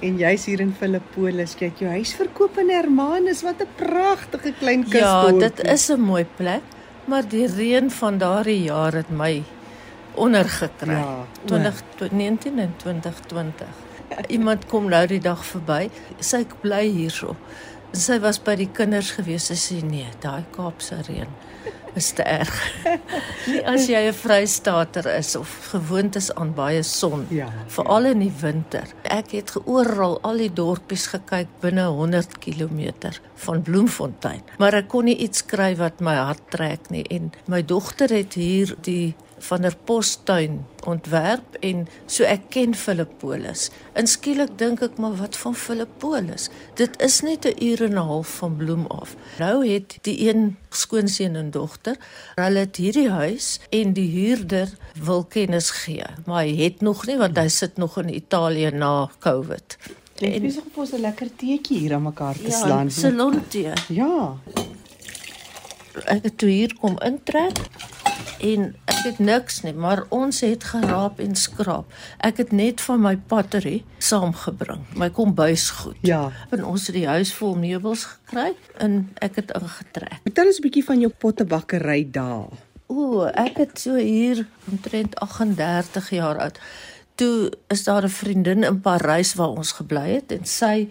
En jy's hier in Filippolis, kyk jou huis verkoop in Hermanus, wat 'n pragtige klein kus. Ja, dit is 'n mooi plek, maar die reën van daardie jaar het my ondergekry. Ja, 2019 en 2020. Iemand kom nou die dag verby. Sy bly hierso. Sy was by die kinders gewees. Sy sê nee, daai Kaapse reën is te erg. Nie as jy 'n vrystater is of gewoond is aan baie son. Ja, Veral in die winter. Ek het oral al die dorpies gekyk binne 100 km van Bloemfontein, maar ek kon nie iets kry wat my hart trek nie en my dogter het hier die van der Postuin ontwerp en so ek ken Filippolis. En skielik dink ek maar wat van Filippolis? Dit is net 'n uur en 'n half van Bloem af. Nou het die een skoonseun en dogter, hulle het hierdie huis en die huurder wil kennis gee, maar hy het nog nie want hy sit nog in Italië na COVID. Ek besig om 'n lekker teetjie hier aan mekaar te Ja, slaan. salon tee. Ja. ek het toe hier kom intrek en ek het niks nie, maar ons het geraap en skraap. Ek het net van my pottery saamgebring, my kombuisgoed. Ja. En ons het die huis vol meubels gekry en ek het ingetrek. Vertel ons 'n bietjie van jou pottebakkery daar. O, ek het so hier omtrent 38 jaar oud. Toe is daar 'n vriendin in Parys waar ons gebly het en sy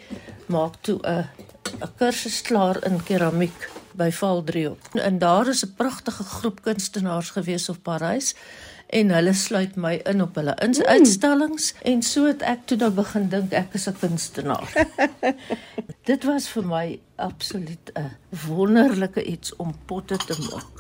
maak toe 'n 'n kursus klaar in keramiek by Valdrio. En daar is 'n pragtige groep kunstenaars gewees op Parys en hulle sluit my in op hulle ins- uitstallings en so het ek toe nou begin dink ek is 'n kunstenaar. Dit was vir my absoluut 'n wonderlike iets om potte te maak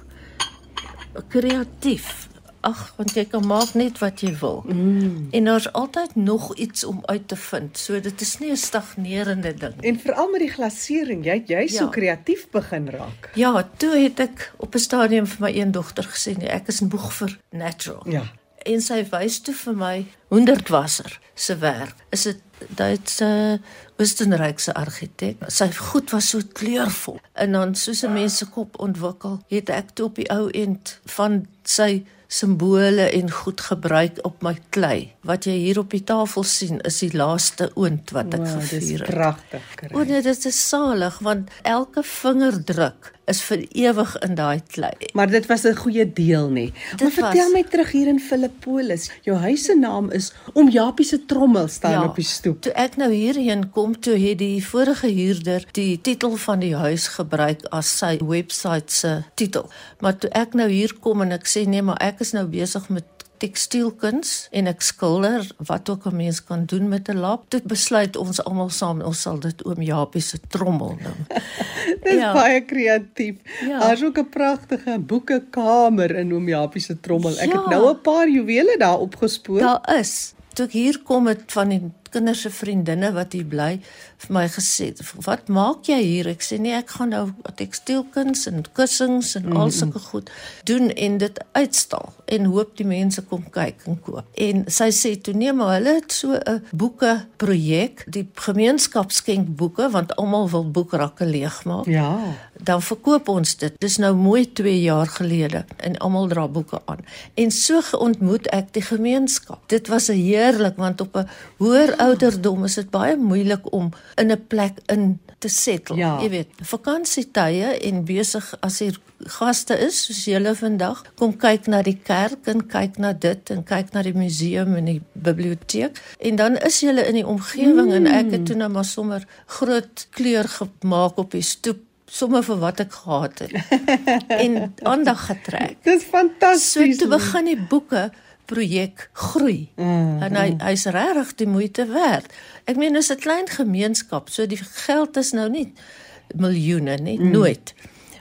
kreatief. Ag, want jy kan maak net wat jy wil. Mm. En daar's altyd nog iets om uit te vind. So dit is nie 'n stagnerende ding. En veral met die glasering, jy jy so Ja. kreatief begin raak. Ja, toe het ek op 'n stadium vir my een dogter gesê, nee, ek is moeg vir natural. Ja. En sy wys toe vir my Hoendertwasser se werk. Is dit Duitse Oostenrykse argitek. Sy goed was so kleurvol. En dan soos 'n mens se kop ontwikkel, het ek toe op die ou end van sy simbole en goed gebruik op my klei. Wat jy hier op die tafel sien, is die laaste oond wat ek Wow, dis gevier het. pragtig. O nee, dit is salig want elke vingerdruk is vir ewig in daai klei. Maar dit was 'n goeie deel nê. Maar vertel was. my terug hier in Filippolis. Jou huis se naam is Om Japie se trommel staan op die stoep. Toe ek nou hierheen kom, toe het die vorige huurder die titel van die huis gebruik as sy webwerf se titel. Maar toe ek nou hier kom en ek sê nee, maar ek is nou besig met tekstielkuns en ek skilder wat ook 'n mens kan doen met 'n lap. Toe besluit ons almal saam ons sal dit oom Japie se trommel noem. Dis Ja. baie kreatief. Ja. Daar's ook 'n pragtige boekekamer in Oom Japie se trommel. Ek het Ja. nou 'n paar juwele daar opgespoor. Daar is. Toe ek hier kom het van die kinders se vriendinne wat hier bly vir my gesê, "Wat maak jy hier?" Ek sê, "Nee, ek gaan nou tekstielkuns en kussings en al sulke goed doen en dit uitstal en hoop die mense kom kyk en koop." En sy sê toe, "Nee, maar hulle het so 'n boeke projek, die gemeenskap skenk boeke want almal wil boekrakke leegmaak." Ja. Dan verkoop ons dit. Dis nou mooi 2 jaar gelede en almal dra boeke aan. En so geontmoet ek die gemeenskap. Dit was 'n heerlik want op 'n hoër ouderdom is dit baie moeilik om in 'n plek in te settle. Ja. Jy weet, vakansietye en besig as hier gaste is soos julle vandag, kom kyk na die kerk en kyk na dit en kyk na die museum en die biblioteek en dan is julle in die omgewing mm. en ek het toe nou maar sommer groot kleur gemaak op die stoep sommer vir wat ek gehad het en aandag getrek. Dis So fantasties. toe begin die boeke projek groei. Mm, en hy hy's regtig die moeite werd. Ek meen dis 'n klein gemeenskap, so die geld is nou nie miljoene nie, mm. nooit.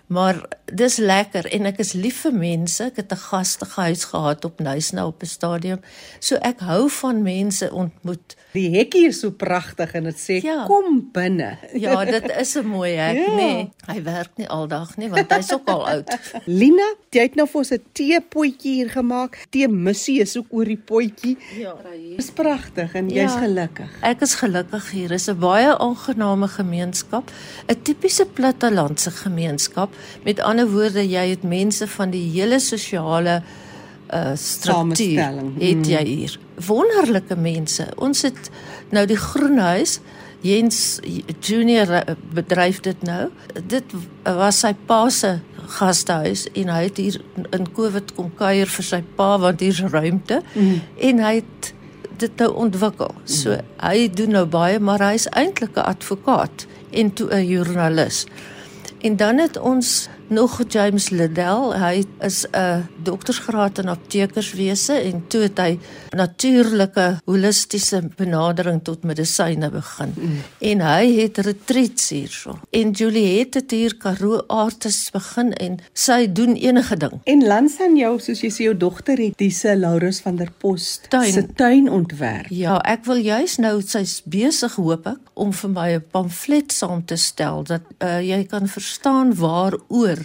Maar dis lekker en ek is lief vir mense. Ek het 'n gastige huis gehad op Nysna op 'n stadium. So ek hou van mense ontmoet. Die hekkie is so pragtig en dit sê Ja. kom binne. Ja, dit is 'n mooi hek, Ja. ja. nee. Hy werk nie aldag nie want hy's ook al oud. Lina, jy het nou vir ons 'n teepotjie hier gemaak. Tee missie is ook oor die potjie. Ja. Dis pragtig en jy's Ja. gelukkig. Ek is gelukkig hier. Dis 'n baie aangename gemeenskap, 'n tipiese plattelandse gemeenskap. Met ander woorde, jy het mense van die hele sosiale uh struktuur het jy hier. Wonderlike mense. Ons het nou die Groenhuis Jens Junior eh, bedryf dit nou. Dit was sy pa se gastehuis en hy het hier in Covid kom kuier vir sy pa want hier's ruimte mm. en hy het dit nou ontwikkel. So mm. hy doen nou baie, maar hy's eintlik 'n advokaat en toe 'n joernalis. En dan het ons nog James Liddell. Hy is 'n doktorsgraad in aptekerswese en toe het hy natuurlike holistiese benadering tot medisyne begin. Mm. En hy het retreats hierso. En Juliet het hier Karoo Arts begin en sy doen enige ding. En langs aan jou, soos jy sê jou dogter het dis Laurus van der Post tuin. se tuin ontwerp. Ja, ek wil juis nou sy's besig hoop ek om vir my 'n pamflet saam te stel dat uh, jy kan verstaan waaroor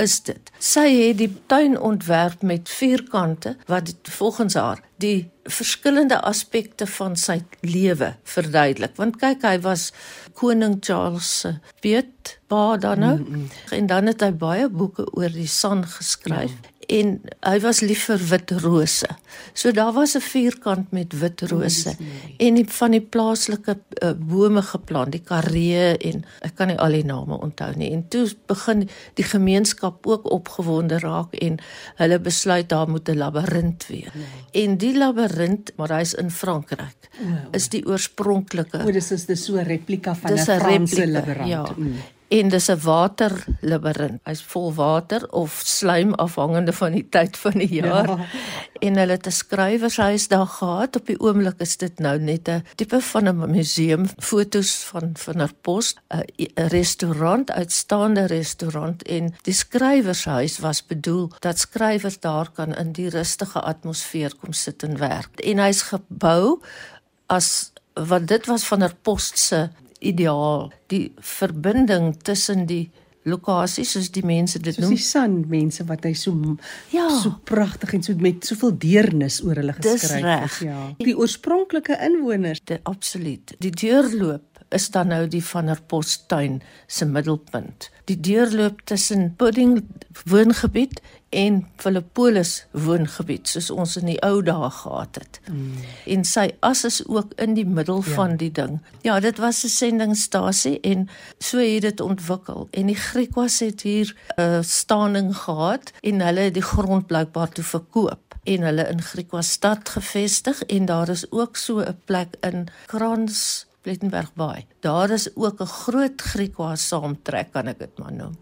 is dit. Sy het die tuin ontwerp met vierkante wat volgens haar die verskillende aspekte van sy lewe verduidelik. Want kyk, hy was koning Charles se weet pa dan nou mm -hmm. en dan het hy baie boeke oor die son geskryf. Ja en hy was lief vir wit rose. So daar was 'n vierkant met wit rose en die, van die plaaslike uh, bome geplant, die karee en ek kan nie al die name onthou nie. En toe begin die gemeenskap ook opgewonde raak en hulle besluit daar moet 'n labirint wees. Nee. En die labirint, maar hy's in Frankryk, oh, is die oorspronklike. O, dis is dis so 'n replika van 'n Franse labirint. Ja. Mm en dis 'n waterlabirint. Hy's vol water of slaim afhangende van die tyd van die jaar. Ja. En hulle het 'n skrywershuis daar gehad. Op die oomblik is dit nou net 'n tipe van 'n museum, fotos van van 'n pos, 'n restaurant, uitstaande restaurant en die skrywershuis was bedoel dat skrywers daar kan in die rustige atmosfeer kom sit en werk. En hy's gebou as wat dit was van 'n pos se ideaal, die verbinding tussen die lokasies soos die mense dit soos noem. Die san mense wat hy so ja, so pragtig en so met soveel deernis oor hulle geskryf het. Ja. Die oorspronklike inwoners, dit absoluut. Die deurloop is dan nou die van der Postuin se middelpunt. Die deurloop tussen Pudding woongebied en Philippolis woongebied soos ons in die ou dae gehad het. Mm. En sy as is ook in die middel ja. van die ding. Ja, dit was 'n sendingstasie en so het dit ontwikkel. En die Griekwas het hier 'n uh, staaning gehad en hulle het die grond blykbaar toe verkoop en hulle in Griekwas stad gevestig en daar is ook so 'n plek in Krans Plettenberg Baai. Daar is ook 'n groot Griekwa saamtrek kan ek dit maar noem.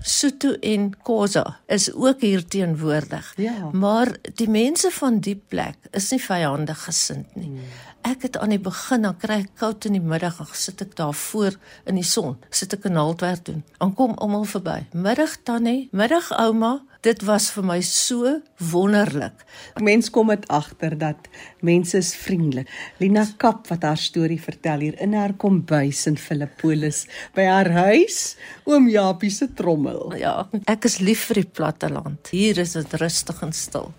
Soto en Kosa is ook hier teenwoordig. Ja. Maar die mense van die plek is nie vyandig gesind nie. Hmm. Ek het aan die begin dan kry ek koud in die middag en sit ek daar voor in die son, sit ek 'n naaldwerk doen. Dan kom almal verby. Middag tannie, middag ouma, dit was vir my so wonderlik. Mense kom dit agter dat mense is vriendelik. Lina Kap wat haar storie vertel hier in haar kombuis in Filippolis by haar huis, oom Japie se trommel. Ja, ek is lief vir die platte land. Hier is dit rustig en stil.